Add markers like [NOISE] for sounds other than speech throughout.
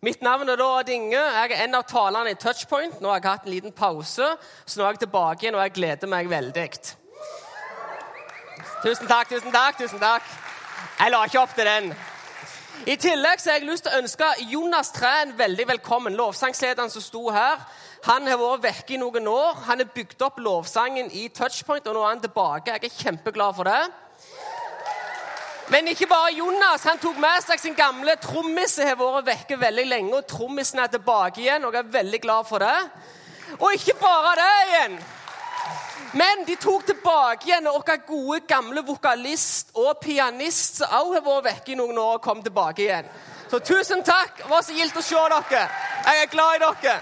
Mitt navn er da Odd Inge. Jeg er en av talerne i Touchpoint. Nå har jeg hatt en liten pause, så nå er jeg tilbake igjen, og jeg gleder meg veldig. Tusen takk, tusen takk. tusen takk. Jeg la ikke opp til den. I tillegg så har jeg lyst til å ønske Jonas Træn veldig velkommen. Lovsangslederen som sto her. Han har vært vekke i noen år. Han har bygd opp lovsangen i Touchpoint, og nå er han tilbake. Jeg er kjempeglad for det. Men ikke bare Jonas. Han tok med seg sin gamle trommis som har vært vekke veldig lenge. og Trommisen er tilbake igjen, og jeg er veldig glad for det. Og ikke bare det igjen. Men de tok tilbake igjen vår gode, gamle vokalist og pianist som også har vært vekke i noen år, og kom tilbake igjen. Så tusen takk. Det var så gildt å se dere. Jeg er glad i dere.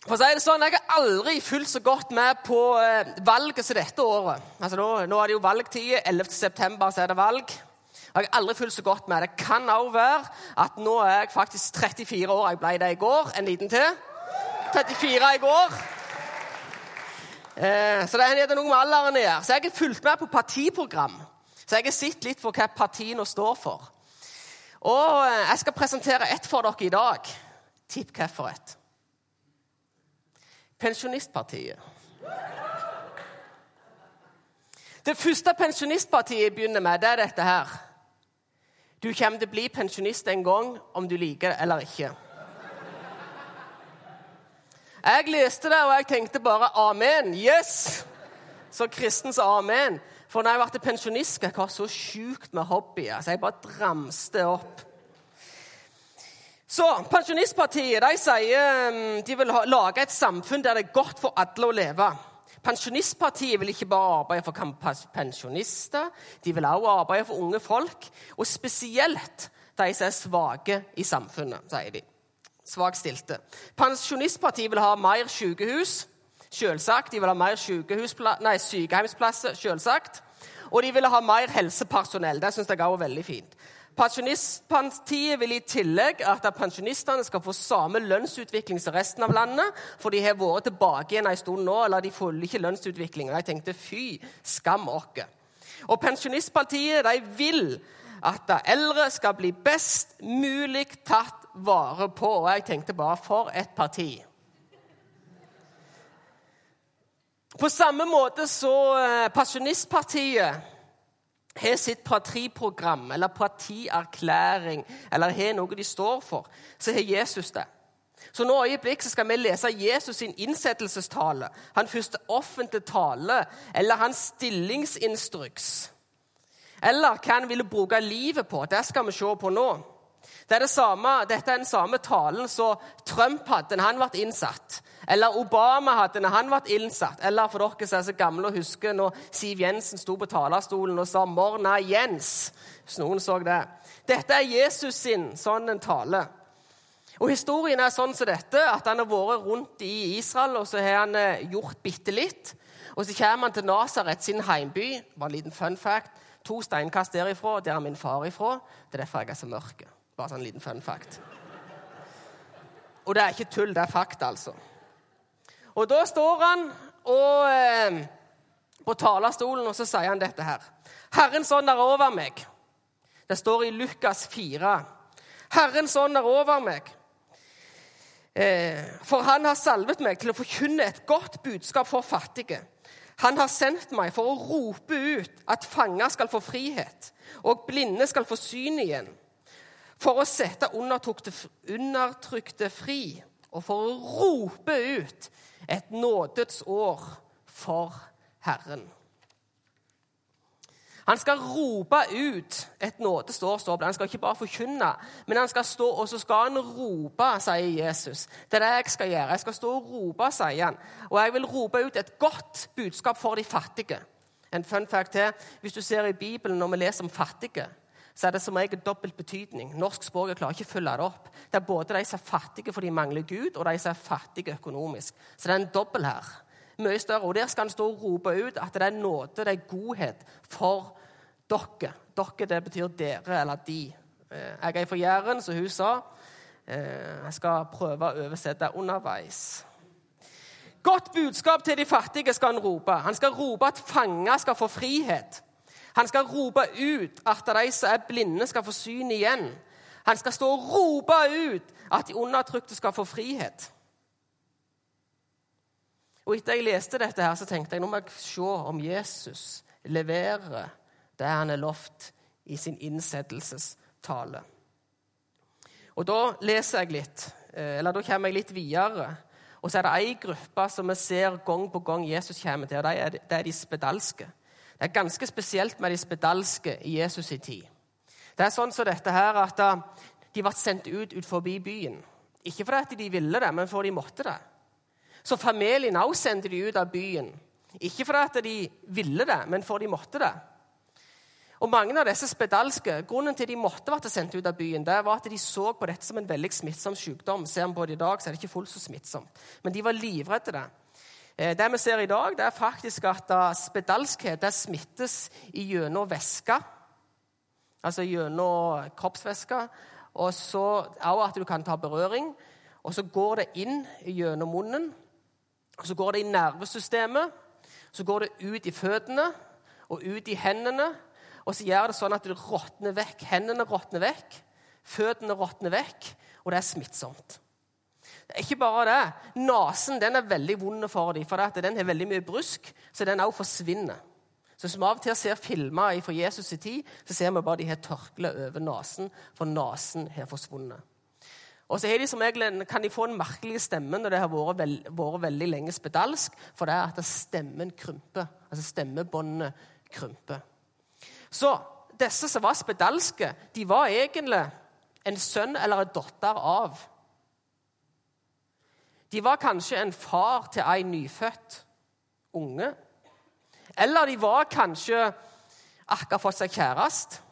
For å si det sånn, Jeg har aldri fulgt så godt med på eh, valget som dette året. Altså nå, nå, er det jo valgtid. 11. september er det valg. Jeg har aldri fulgt så godt med. Det kan òg være at nå er jeg faktisk 34 år. Jeg ble det i går. En liten til. 34 i går. Eh, så det er noe med alderen å gjøre. Så jeg har fulgt med på partiprogram. Så jeg har sett litt på hva partiene står for. Og eh, jeg skal presentere ett for dere i dag. Tipp hvilket. Pensjonistpartiet. Det første pensjonistpartiet begynner med, det er dette her. Du kommer til å bli pensjonist en gang, om du liker det eller ikke. Jeg leste det, og jeg tenkte bare 'amen'. Yes! Så kristens amen. For når jeg ble pensjonist, jeg ha så sjukt med hobbyer. Så jeg bare dramste opp. Så Pensjonistpartiet de sier mm, de vil lage et samfunn der det er godt for alle å leve. Pensjonistpartiet vil ikke bare arbeide for pensjonister, de vil også arbeide for unge folk. Og spesielt de som er svake i samfunnet, sier de. Svakstilte. Pensjonistpartiet vil ha mer sykehus, selvsagt. De vil ha mer nei, sykehjemsplasser, selvsagt. Og de vil ha mer helsepersonell. Det syns jeg også er veldig fint. Pensjonistpartiet vil i tillegg at pensjonistene skal få samme lønnsutvikling som resten av landet, for de har vært tilbake igjen en stund nå, eller de følger ikke lønnsutviklingen. Jeg tenkte fy, skam oss. Og Pensjonistpartiet de vil at de eldre skal bli best mulig tatt vare på. Og jeg tenkte bare for et parti. På samme måte så eh, Pensjonistpartiet har sitt partiprogram eller partierklæring eller har noe de står for, så har Jesus det. Så nå øyeblikk skal vi lese Jesus sin innsettelsestale, hans første offentlige tale, eller hans stillingsinstruks. Eller hva han ville bruke livet på. Det skal vi se på nå. Det er det samme, dette er den samme talen som Trump hadde da han ble innsatt. Eller Obama hadde når han ble innsatt. Eller for dere som er så gamle og husker når Siv Jensen sto på talerstolen og sa 'Morna, Jens'. Hvis noen så det. Dette er Jesus sin sånn en tale. Og Historien er sånn som dette, at han har vært rundt i Israel og så har han eh, gjort bitte litt. Og Så kommer han til Nasaret, sin heimby. var en liten fun fact. To steinkast derifra. Der er min far ifra. Det er derfor jeg er så mørk. Bare sånn liten fun fact. Og det er ikke tull, det er fakta, altså. Og da står han og, eh, på talerstolen, og så sier han dette her. Herrens ånd er over meg. Det står i Lukas 4. Herrens ånd er over meg. Eh, for han har salvet meg til å forkynne et godt budskap for fattige. Han har sendt meg for å rope ut at fanger skal få frihet, og blinde skal få syn igjen. For å sette undertrykte fri, og for å rope ut et nådets år for Herren. Han skal rope ut et nådestår, står det. Han skal ikke bare forkynne, men han skal stå, og så skal han rope, sier Jesus. Det er det jeg skal gjøre. Jeg skal stå og rope, sier han. Og jeg vil rope ut et godt budskap for de fattige. En fun fact til. Hvis du ser i Bibelen når vi leser om fattige, så er det som regel dobbelt betydning. Norsk språk klarer ikke å følge det opp. Det er både de som er fattige fordi de mangler Gud, og de som er fattige økonomisk. Så det er en dobbel her. Mye større. Og der skal han stå og rope ut at det er nåde, det er godhet for dere. Dere, det betyr dere eller de. Eh, jeg er fra Jæren, som hun sa. Eh, jeg skal prøve å oversette underveis. Godt budskap til de fattige skal han rope. Han skal rope at fanger skal få frihet. Han skal rope ut at de som er blinde, skal få syn igjen. Han skal stå og rope ut at de undertrykte skal få frihet. Og Etter jeg leste dette, her, så tenkte jeg nå må jeg se om Jesus leverer det han er lovt i sin innsettelsestale. Og Da leser jeg litt, eh, eller da kommer jeg litt videre. Og så er det ei gruppe som vi ser gang på gang Jesus kommer til. og det er de spedalske. Det er ganske spesielt med de spedalske i Jesus' i tid. Det er sånn som dette her at de ble sendt ut ut forbi byen. Ikke fordi de ville det, men fordi de måtte det. Så familien også sendte de ut av byen. Ikke fordi de ville det, men fordi de måtte det. Og Mange av disse spedalske grunnen til de måtte bli sendt ut av byen, det var at de så på dette som en veldig smittsom sykdom. Ser man på det i dag, så er det ikke fullt så smittsomt. Men de var livredde det. Eh, det vi ser i dag, det er faktisk at spedalskhet det smittes gjennom væske. Altså gjennom kroppsvæske. Og så også at du kan ta berøring. Og så går det inn gjennom munnen. Og så går det i nervesystemet. Så går det ut i føttene og ut i hendene. Og så gjør det sånn at det råtner vekk. Hendene råtner vekk, føttene råtner vekk, og det er smittsomt. Ikke bare det. Nesen den er veldig vond for dem, for den har veldig mye brusk, så den òg forsvinner. Så Hvis vi av og til ser filmer fra Jesus' i tid, så ser vi bare de har tørkle over nesen, for nesen har forsvunnet. Og så de regel, kan de få en merkelig stemme når det har vært, veld, vært veldig lenge spedalsk, for det er at stemmen krymper. Altså stemmebåndene krymper. Så disse som var spedalske, de var egentlig en sønn eller en datter av de var kanskje en far til ei nyfødt unge. Eller de var kanskje akkurat fått seg kjæreste,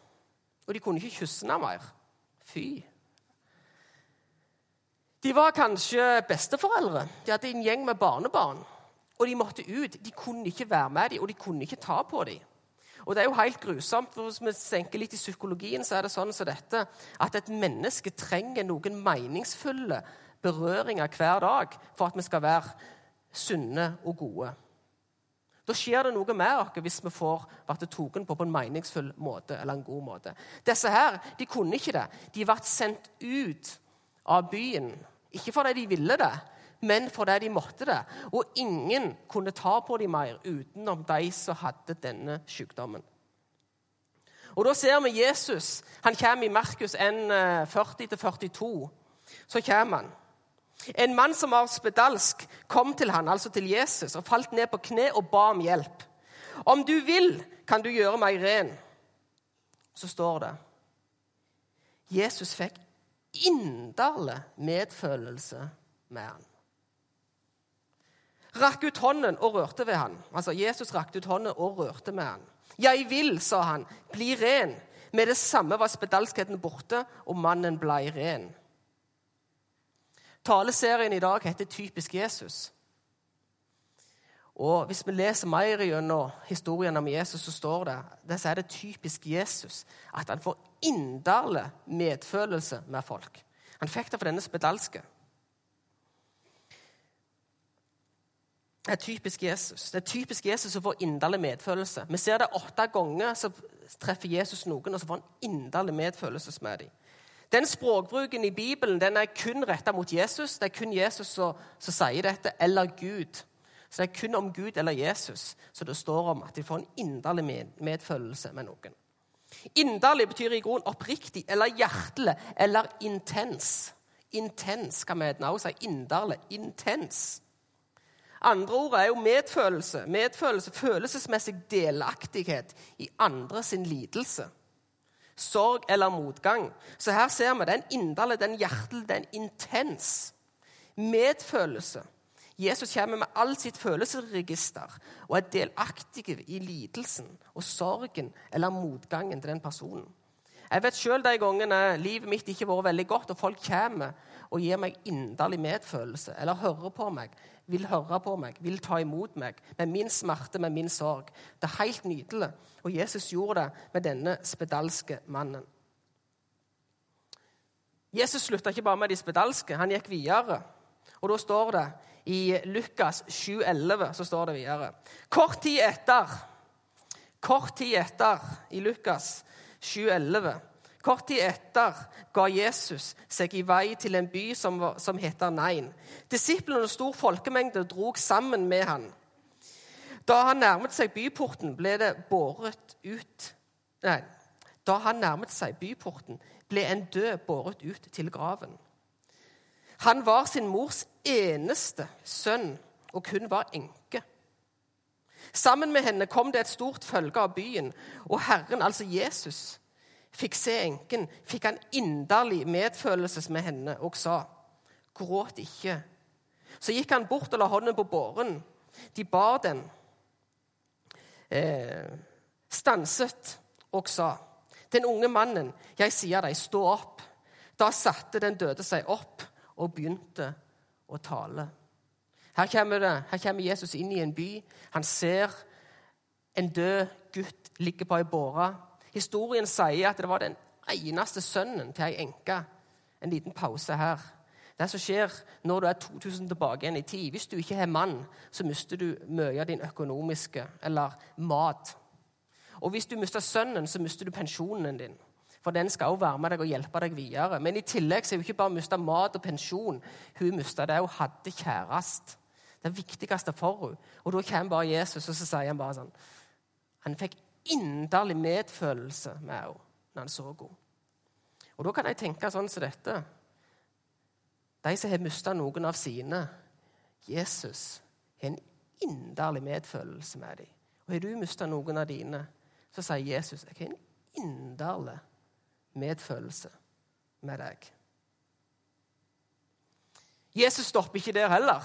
og de kunne ikke kysse henne mer. Fy. De var kanskje besteforeldre. De hadde en gjeng med barnebarn. Og de måtte ut. De kunne ikke være med dem, og de kunne ikke ta på dem. Og det er jo helt grusomt, for Hvis vi senker litt i psykologien, så er det sånn som dette, at et menneske trenger noen meningsfulle berøringer hver dag for at vi skal være sunne og gode. Da skjer det noe med oss hvis vi får vært tatt på på en meningsfull måte. eller en god måte. Disse her, de kunne ikke det. De ble sendt ut av byen. Ikke fordi de ville det, men fordi de måtte det. Og ingen kunne ta på dem mer utenom de som hadde denne sykdommen. Og Da ser vi Jesus. Han kommer i Markus 1, 40-42. Så kommer han. En mann som var spedalsk, kom til han, altså til Jesus, og falt ned på kne og ba om hjelp. Om du vil, kan du gjøre meg ren. Så står det Jesus fikk inderlig medfølelse med han. Rakk ut hånden og rørte ved han. Altså, Jesus rakte ut hånden og rørte med han. 'Jeg vil', sa han, 'bli ren.' Med det samme var spedalskheten borte, og mannen blei ren. Taleserien i dag heter 'Typisk Jesus'. Og Hvis vi leser mer gjennom historien om Jesus, så står det det er det typisk Jesus at han får inderlig medfølelse med folk. Han fikk det for denne spedalske. Det er typisk Jesus. Det er typisk Jesus å få inderlig medfølelse. Vi ser det åtte ganger så treffer Jesus noen, og så får han inderlig medfølelse med dem. Den språkbruken i Bibelen den er kun retta mot Jesus. Det er kun Jesus som, som, sier dette, eller Gud. Så det er kun om Gud eller Jesus så det står om at de får en inderlig med, medfølelse med noen. Inderlig betyr i grunn oppriktig eller hjertelig eller intens. Intens kan vi også si. Inderlig. Intens. Andre ord er jo medfølelse. Medfølelse, Følelsesmessig delaktighet i andre sin lidelse sorg eller motgang. Så her ser vi den inderlige, den hjertelige, den intens medfølelse. Jesus kommer med alt sitt følelsesregister og er delaktig i lidelsen og sorgen eller motgangen til den personen. Jeg vet sjøl de gangene livet mitt ikke har vært veldig godt, og folk kommer og gir meg inderlig medfølelse eller hører på meg, vil høre på meg, vil ta imot meg med min smerte, med min sorg. Det er helt nydelig. Og Jesus gjorde det med denne spedalske mannen. Jesus slutta ikke bare med de spedalske, han gikk videre. Og da står det i Lukas 7,11 så står det videre Kort tid etter Kort tid etter, i Lukas 7,11 Kort tid etter ga Jesus seg i vei til en by som, som heter Nain. Disiplene og stor folkemengde drog sammen med han. Da han nærmet seg byporten, ble det båret ut Nei, da han nærmet seg byporten, ble en død båret ut til graven. Han var sin mors eneste sønn, og hun var enke. Sammen med henne kom det et stort følge av byen, og Herren, altså Jesus, fikk se enken, fikk han inderlig medfølelses med henne og sa, 'Gråt ikke.' Så gikk han bort og la hånden på båren. De bar den, eh, stanset og sa, 'Den unge mannen, jeg sier deg, stå opp.' Da satte den døde seg opp og begynte å tale. Her kommer, det, her kommer Jesus inn i en by. Han ser en død gutt ligge på ei båre. Historien sier at det var den eneste sønnen til ei enke. En liten pause her. Det som skjer når du er 2000 tilbake igjen i tid Hvis du ikke har mann, så mister du mye av din økonomiske eller mat. Og hvis du mister sønnen, så mister du pensjonen din. For den skal også være med deg og hjelpe deg videre. Men i tillegg så er hun ikke bare mista mat og pensjon. Hun mista det hun hadde kjærest. Det viktigste for henne. Og da kommer bare Jesus, og så sier han bare sånn Han fikk inderlig medfølelse med henne når han så henne. Og da kan jeg tenke sånn som dette. De som har mista noen av sine Jesus har en inderlig medfølelse med dem. Og har du mista noen av dine, så sier Jesus jeg har en inderlig medfølelse med deg. Jesus stopper ikke der heller.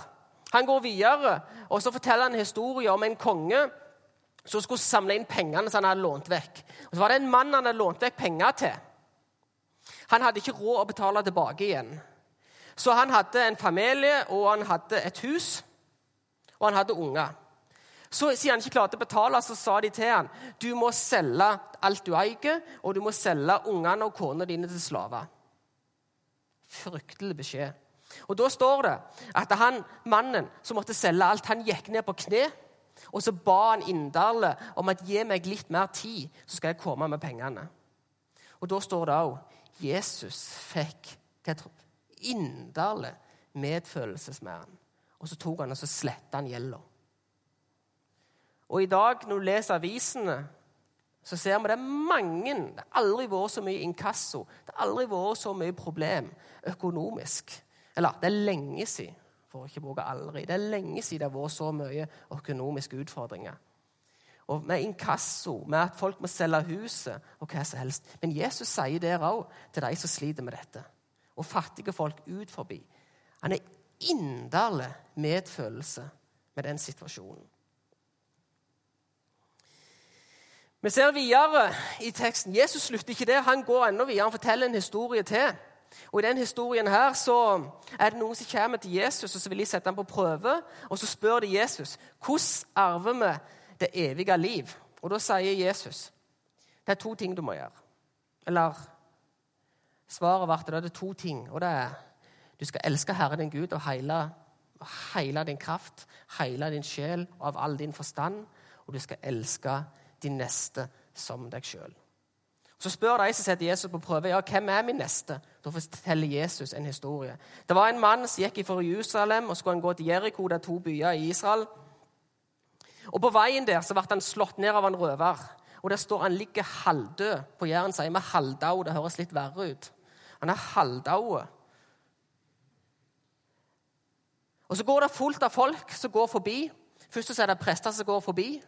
Han går videre og så forteller han en historie om en konge som skulle samle inn pengene som han hadde lånt vekk. Og Så var det en mann han hadde lånt vekk penger til. Han hadde ikke råd å betale tilbake igjen. Så han hadde en familie, og han hadde et hus, og han hadde unger. Så Siden han ikke klarte å betale, så sa de til han, du må selge alt du eier, og du må selge ungene og kona dine til slaver. Fryktelig beskjed. Og Da står det at han, mannen som måtte selge alt, han gikk ned på kne. Og så ba han inderlig om at gi meg litt mer tid, så skal jeg komme med pengene. Og Da står det òg Jesus fikk inderlig medfølelse med han. Og så tok han og så sletta han gjelda. Og i dag, når du leser avisene, så ser vi det er mange Det har aldri vært så mye inkasso. Det har aldri vært så mye problem økonomisk. Eller det er lenge siden, for å ikke bruke aldri. Det er lenge siden det har vært så mye økonomiske utfordringer. Og Med inkasso, med at folk må selge huset og hva som helst. Men Jesus sier der òg til de som sliter med dette, og fattige folk ut forbi. Han er inderlig medfølelse med den situasjonen. Vi ser videre i teksten. Jesus slutter ikke der. Han går enda videre. Han forteller en historie til. Og I denne historien her så er det noen som kommer til Jesus og så vil de sette ham på prøve. og Så spør de Jesus hvordan arver vi det evige liv. Og Da sier Jesus det er to ting du må gjøre. Eller svaret ble det er to ting. og det er Du skal elske Herren din Gud og hele, hele din kraft, hele din sjel og av all din forstand. Og du skal elske din neste som deg sjøl. Så spør de som setter Jesus på prøve, ja, hvem er min neste. Da forteller Jesus en historie. Det var en mann som gikk fra Jerusalem og skulle han gå til Jeriko. Det er to byer i Israel. Og På veien der så ble han slått ned av en røver. Og Der står han ligger halvdød. På Jæren sier vi halvdau. Det høres litt verre ut. Han er halvdau. Og Så går det fullt av folk som går forbi. Først så er det prester som går forbi.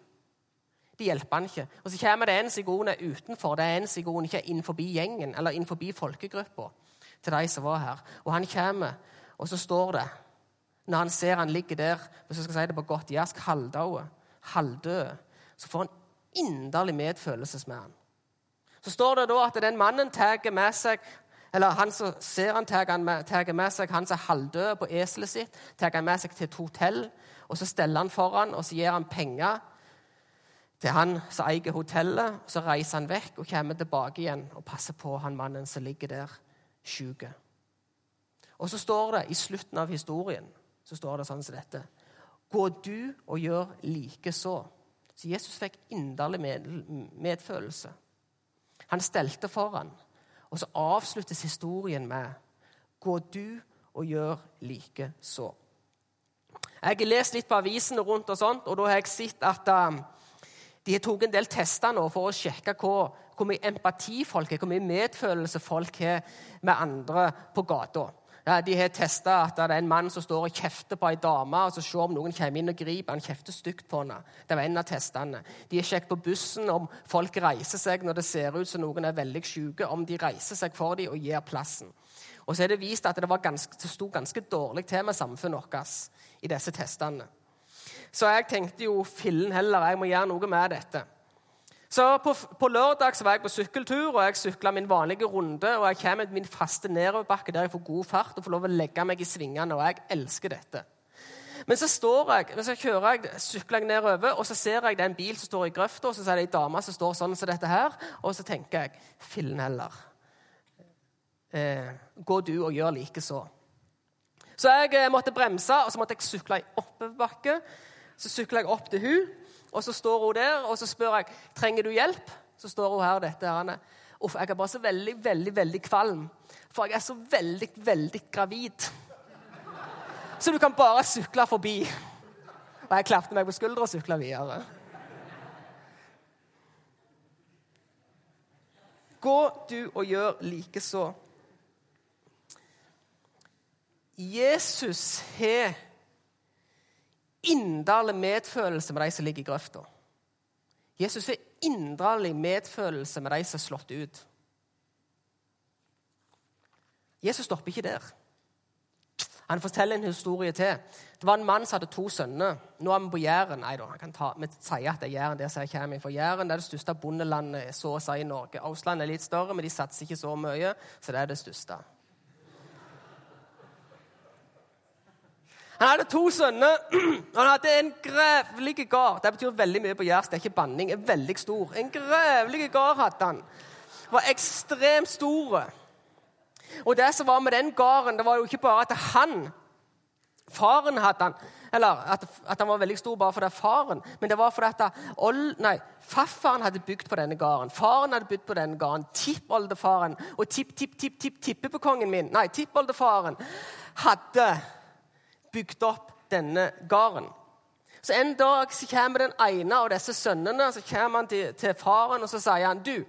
De hjelper han ikke. Og Så kommer det en sigon utenfor. Det er en sigon ikke innenfor gjengen eller innenfor folkegruppa til de som var her. Og han kommer, og så står det Når han ser han ligger der hvis jeg skal si det på godt jærsk, halvdød, halvdød, så får han inderlig medfølelse med han. Så står det da at den mannen tar med seg eller han som ser han tar med, seg han som er halvdød på eselet sitt, tar han med seg til et hotell. og Så steller han foran og så gir han penger til han som eier hotellet. Så reiser han vekk og kommer tilbake igjen og passer på han mannen som ligger der syk. Og så står det i slutten av historien så står det sånn som dette. Gå du og gjør likeså. Så Jesus fikk inderlig med, medfølelse. Han stelte foran, Og så avsluttes historien med Gå du og gjør like så. Jeg har lest litt på avisene rundt, og sånt, og da har jeg sett at um, de har tatt en del tester nå for å sjekke hvor, hvor mye empati folk har, hvor mye medfølelse folk har med andre på gata. De har testa at det er en mann som står og kjefter på ei dame, og så ser om noen kommer inn og griper han kjefter stygt på henne. Det var en av testene. De har sjekket på bussen om folk reiser seg når det ser ut som noen er veldig syke, om de reiser seg for dem og gir plassen. Og så er det vist at det, var ganske, det sto ganske dårlig til med samfunnet vårt i disse testene. Så jeg tenkte jo fillen heller, jeg må gjøre noe med dette. Så på, på, lørdag så var jeg på sykkeltur, og jeg sykla min vanlige runde. og Jeg kommer min faste nedoverbakke der jeg får god fart og får lov å legge meg i svingene. og jeg elsker dette. Men så står jeg, så kjører jeg, sykler jeg nedover, og så ser jeg det er en bil som står i grøfta, og så er det ei dame som står sånn som dette her, og så tenker jeg fillen heller. Eh, gå du og gjør like så. Så jeg eh, måtte bremse, og så måtte jeg sykle i oppoverbakke. Så sykler jeg opp til hun, og så står hun der, og så spør jeg trenger du hjelp. Så står hun her. dette her. Uff, jeg er bare så veldig, veldig, veldig kvalm. For jeg er så veldig, veldig gravid. Så du kan bare sykle forbi. Og jeg klapte meg på skuldra og sykla videre. Gå du og gjør likeså. Jesus har inderlig medfølelse med de som ligger i grøfta. Jesus har inderlig medfølelse med de som er slått ut. Jesus stopper ikke der. Han forteller en historie til. Det var en mann som hadde to sønner. Nå er vi på Jæren. Nei da, han kan ta, vi sier at det er Jæren. der jeg kommer For Jæren er det største bondelandet så å si i Norge. Ausland er litt større, men de satser ikke så mye, så det er det største. Han hadde to sønner. [CLEARS THROAT] Han hadde en grevlig gard. Det betyr veldig mye på jærs. Det er ikke banning. er veldig stor. En grevlig gard hadde han. Var ekstremt stor. Og det som var med den gården, det var jo ikke bare at han Faren hadde han Eller at, at han var veldig stor bare fordi faren, men det var fordi at old, nei, farfaren hadde bygd på denne gården. Faren hadde bygd på denne gården. Tippoldefaren og tipp-tipp-tipp-tippekongen min Nei, tippoldefaren hadde bygd opp denne gården. Så En dag så kommer den ene av disse sønnene så kommer han til, til faren og så sier han, du,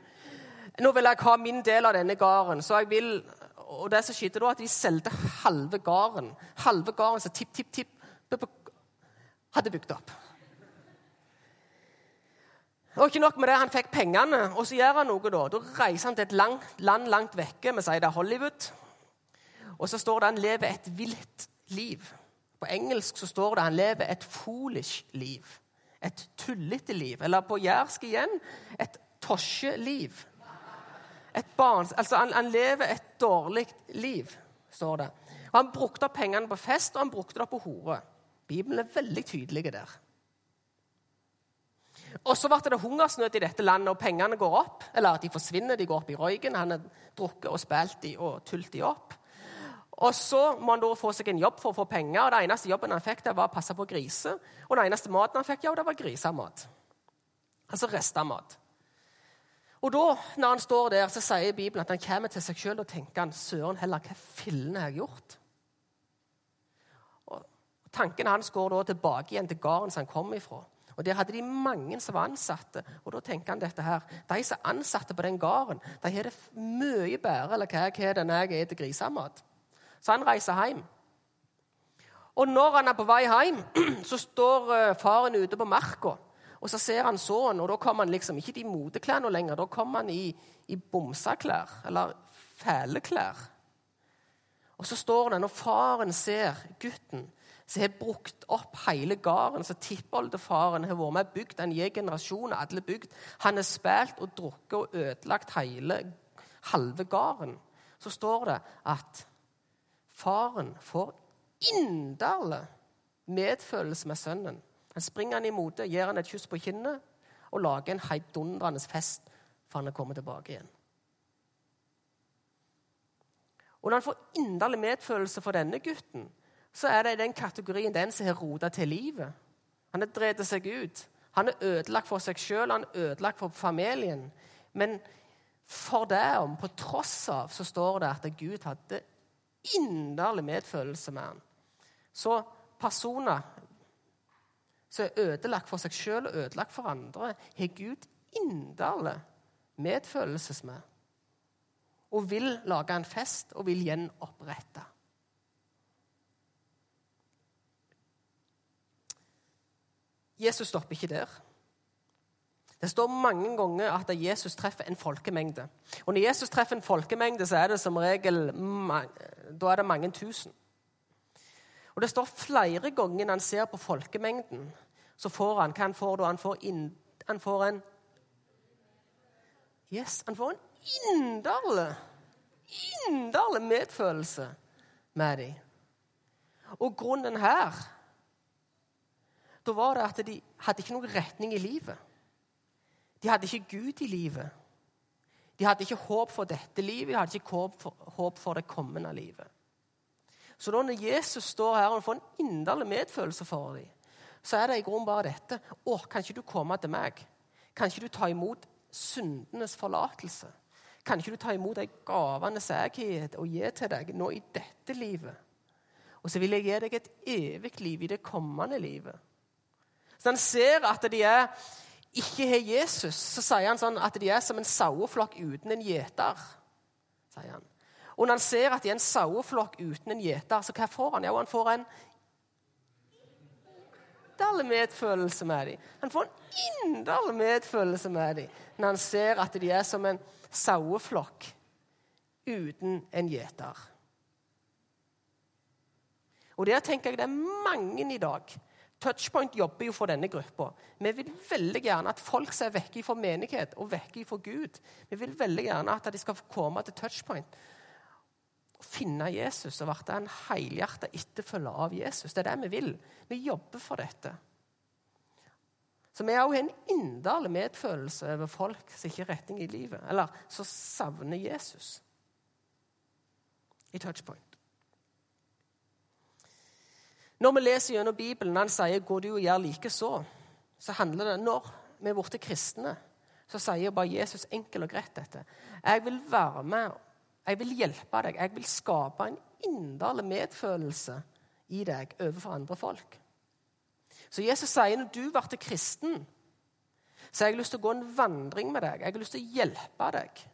nå vil jeg ha min del av denne gården. så jeg vil, og det som skjedde da, at De solgte halve gården. Halve gården som tipp, tipp, tipp hadde bygd opp. Og ikke nok med det, Han fikk pengene, og så gjør han noe. Da Da reiser han til et langt, land langt vekke. Vi sier det er Hollywood. Og så står det han lever et vilt liv. På engelsk så står det han lever et foolish liv. Et tullete liv. Eller på jærsk igjen et tosjeliv. Et barns, altså han, han lever et dårlig liv, står det. Og Han brukte opp pengene på fest, og han brukte det opp på hore. Bibelen er veldig tydelig der. Og så ble det hungersnød i dette landet, og pengene går opp. Eller at de forsvinner, de går opp i røyken. Han har drukket og spilt de og tult de opp. Og Så må han da få seg en jobb for å få penger. og Den eneste jobben han fikk, det var å passe på griser. Og den eneste maten han fikk, ja, det var grisemat. Altså restemat. Og da, når han står der, så sier Bibelen at han kommer til seg sjøl og tenker han, søren heller, hva fillen har jeg gjort? Og Tanken hans går da tilbake igjen til gården som han kom ifra. Og Der hadde de mange som var ansatte. Og da tenker han dette her. De som er ansatte på den gården, de har det mye bedre eller hva jeg har når jeg spiser grisemat. Så han reiser hjem. Og når han er på vei hjem, [CLEARS THROAT] så står eh, faren ute på marka. Og så ser han sønnen, og da kommer han liksom ikke i moteklærne lenger. Da kommer han i, i bomsaklær, eller fæle klær. Og så står det, når faren ser gutten som har brukt opp hele gården, så tippoldefaren har vært med og bygd en hel generasjon, alle bygd. Han har spilt og drukket og ødelagt hele halve gården. Så står det at Faren får inderlig medfølelse med sønnen. Han springer han imot, gir han et kyss på kinnet og lager en heidundrende fest for han er kommet tilbake igjen. Og Når han får inderlig medfølelse for denne gutten, så er det i den kategorien den som har rota til livet. Han har drevet seg ut. Han er ødelagt for seg sjøl, han er ødelagt for familien. Men For det om, på tross av, så står det at Gud hadde inderlig medfølelse med han. Så personer som er ødelagt for seg sjøl og ødelagt for andre, har Gud inderlig medfølelses med. Og vil lage en fest og vil gjenopprette. Jesus stopper ikke der. Det står mange ganger at Jesus treffer en folkemengde. Og Når Jesus treffer en folkemengde, så er det som regel da er det mange tusen. Og Det står flere ganger han ser på folkemengden, så får han hva han får da? Han får, in, han får en Yes, han får en inderlig, inderlig medfølelse med dem. Og grunnen her da var det at de hadde ikke noen retning i livet. De hadde ikke Gud i livet. De hadde ikke håp for dette livet, de hadde ikke håp for, håp for det kommende livet. Så da når Jesus står her og får en inderlig medfølelse for dem, så er det i grunnen bare dette. Å, kan ikke du komme til meg? Kan ikke du ta imot syndenes forlatelse? Kan ikke du ta imot de gavene som jeg har og gi til deg nå i dette livet? Og så vil jeg gi deg et evig liv i det kommende livet. Så han ser at de er, ikke har Jesus, så sier han sånn at de er som en saueflokk uten en gjeter. sier han. Og når han ser at de er en saueflokk uten en gjeter, så hva får han? Jo, han får en inderlig medfølelse med dem. Han får en inderlig medfølelse med dem når han ser at de er som en saueflokk uten en gjeter. Og der tenker jeg det er mange i dag. Touchpoint jobber jo for denne gruppa. Vi vil veldig gjerne at folk som er vekke fra menighet og vekke fra Gud, vi vil veldig gjerne at de skal komme til touchpoint og finne Jesus og bli en helhjertet etterfølger av Jesus. Det er det vi vil. Vi jobber for dette. Så vi har også en inderlig medfølelse over folk som ikke har retning i livet, eller som savner Jesus i touchpoint. Når vi leser gjennom Bibelen, han sier 'gå du og gjør like så handler det når vi er blitt kristne, så sier bare Jesus enkelt og greit dette. Jeg vil være med jeg vil hjelpe deg. Jeg vil skape en inderlig medfølelse i deg overfor andre folk. Så Jesus sier når du ble kristen, så har jeg lyst til å gå en vandring med deg. Jeg har lyst til å hjelpe deg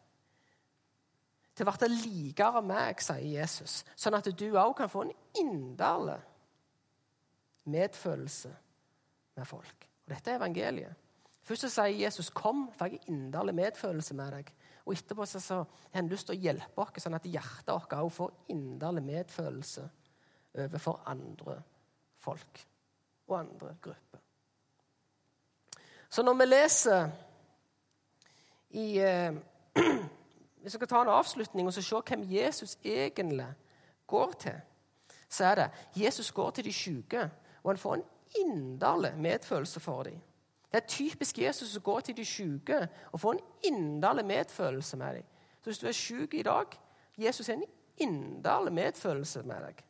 til å bli likere meg, sier Jesus. Sånn at du òg kan få en inderlig medfølelse med folk. Og Dette er evangeliet. Først så sier Jesus 'Kom, for jeg har inderlig medfølelse med deg'. Og etterpå så, har han lyst til å hjelpe oss, sånn at hjertet vårt òg får inderlig medfølelse overfor andre folk og andre grupper. Så når vi leser i eh, [CLEARS THROAT] Hvis vi skal ta en avslutning og se hvem Jesus egentlig går til, så er det Jesus går til de syke, og han får en inderlig medfølelse for dem. Det er typisk Jesus å gå til de syke og få en inderlig medfølelse med dem. Så hvis du er syk i dag, Jesus har en inderlig medfølelse med deg.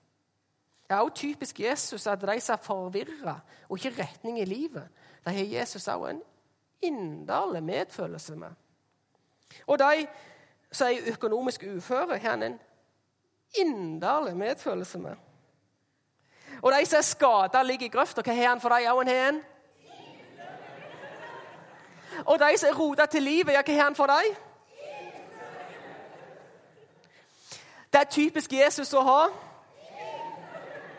Det er også typisk Jesus at de som er forvirra og ikke retning i livet, de har Jesus også en inderlig medfølelse med. Og de som er økonomisk uføre, har han en inderlig medfølelse med. Og de som er skada, ligger i grøfta, hva har han for dem? En og de som er rota til livet, ja, hva har han for dem? Det er typisk Jesus å ha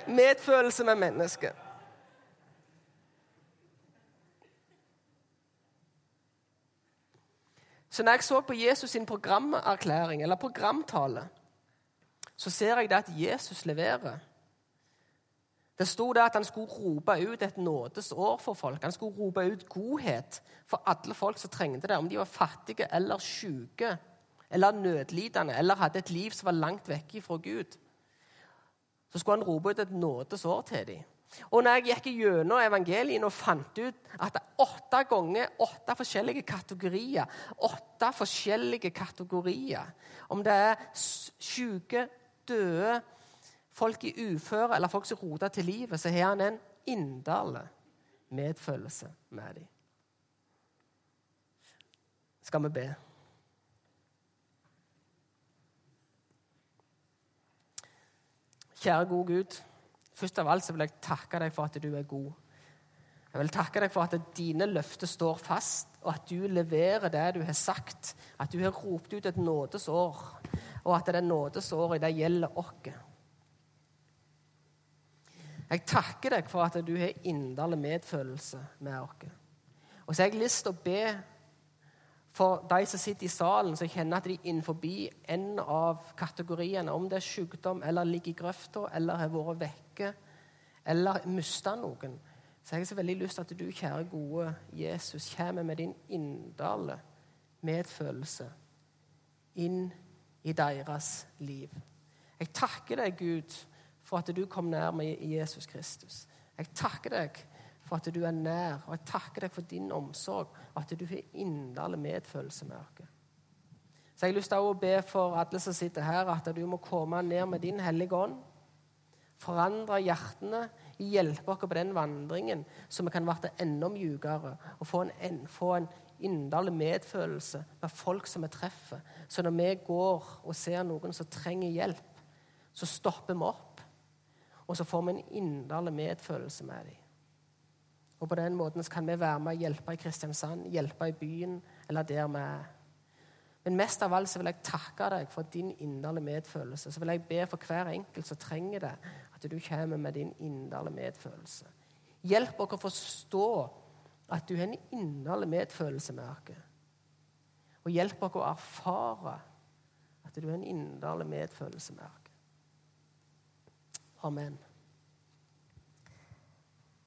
medfølelse med mennesket. Så når jeg så på Jesus sin programerklæring, eller programtale, så ser jeg det at Jesus leverer. Det sto der at han skulle rope ut et nådesår for folk. Han skulle rope ut godhet for alle folk som trengte det, om de var fattige eller syke eller nødlidende eller hadde et liv som var langt vekk fra Gud. Så skulle han rope ut et nådesår til dem. Og når jeg gikk gjennom evangelien og fant ut at det er åtte ganger åtte forskjellige kategorier Åtte forskjellige kategorier. Om det er syke, døde, folk i uføre eller folk som roter til livet, så har han en inderlig medfølelse med dem. Skal vi be? Kjære gode Gud. Først av alt så vil jeg takke deg for at du er god. Jeg vil takke deg for at dine løfter står fast, og at du leverer det du har sagt. At du har ropt ut et nådesår, og at det nådesåret det gjelder oss. Jeg takker deg for at du har inderlig medfølelse med oss. Og så har jeg lyst til å be for de som sitter i salen, som kjenner at de er innenfor en av kategoriene, om det er sykdom eller ligger i grøfta eller har vært vekke eller mista noen, så har jeg så veldig lyst til at du, kjære gode Jesus, kommer med din inderlige medfølelse inn i deres liv. Jeg takker deg, Gud, for at du kom nær meg i Jesus Kristus. Jeg takker deg for at du er nær, og jeg takker deg for din omsorg, og at du har inderlig medfølelse med oss. Så jeg har lyst til å be for alle som sitter her, at du må komme ned med din Hellige Ånd. Forandre hjertene, hjelpe oss på den vandringen, så vi kan bli enda mjukere og få en, få en inderlig medfølelse med folk som vi treffer. Så når vi går og ser noen som trenger hjelp, så stopper vi opp, og så får vi en inderlig medfølelse med dem. Og på den måten kan vi være med og hjelpe i Kristiansand, hjelpe i byen eller der vi er. Men mest av alt så vil jeg takke deg for din inderlige medfølelse. Så vil jeg be for hver enkelt som trenger det, at du kommer med din inderlige medfølelse. Hjelp oss å forstå at du har en inderlig medfølelse med oss. Og hjelp oss å erfare at du har en inderlig medfølelse med oss. Amen.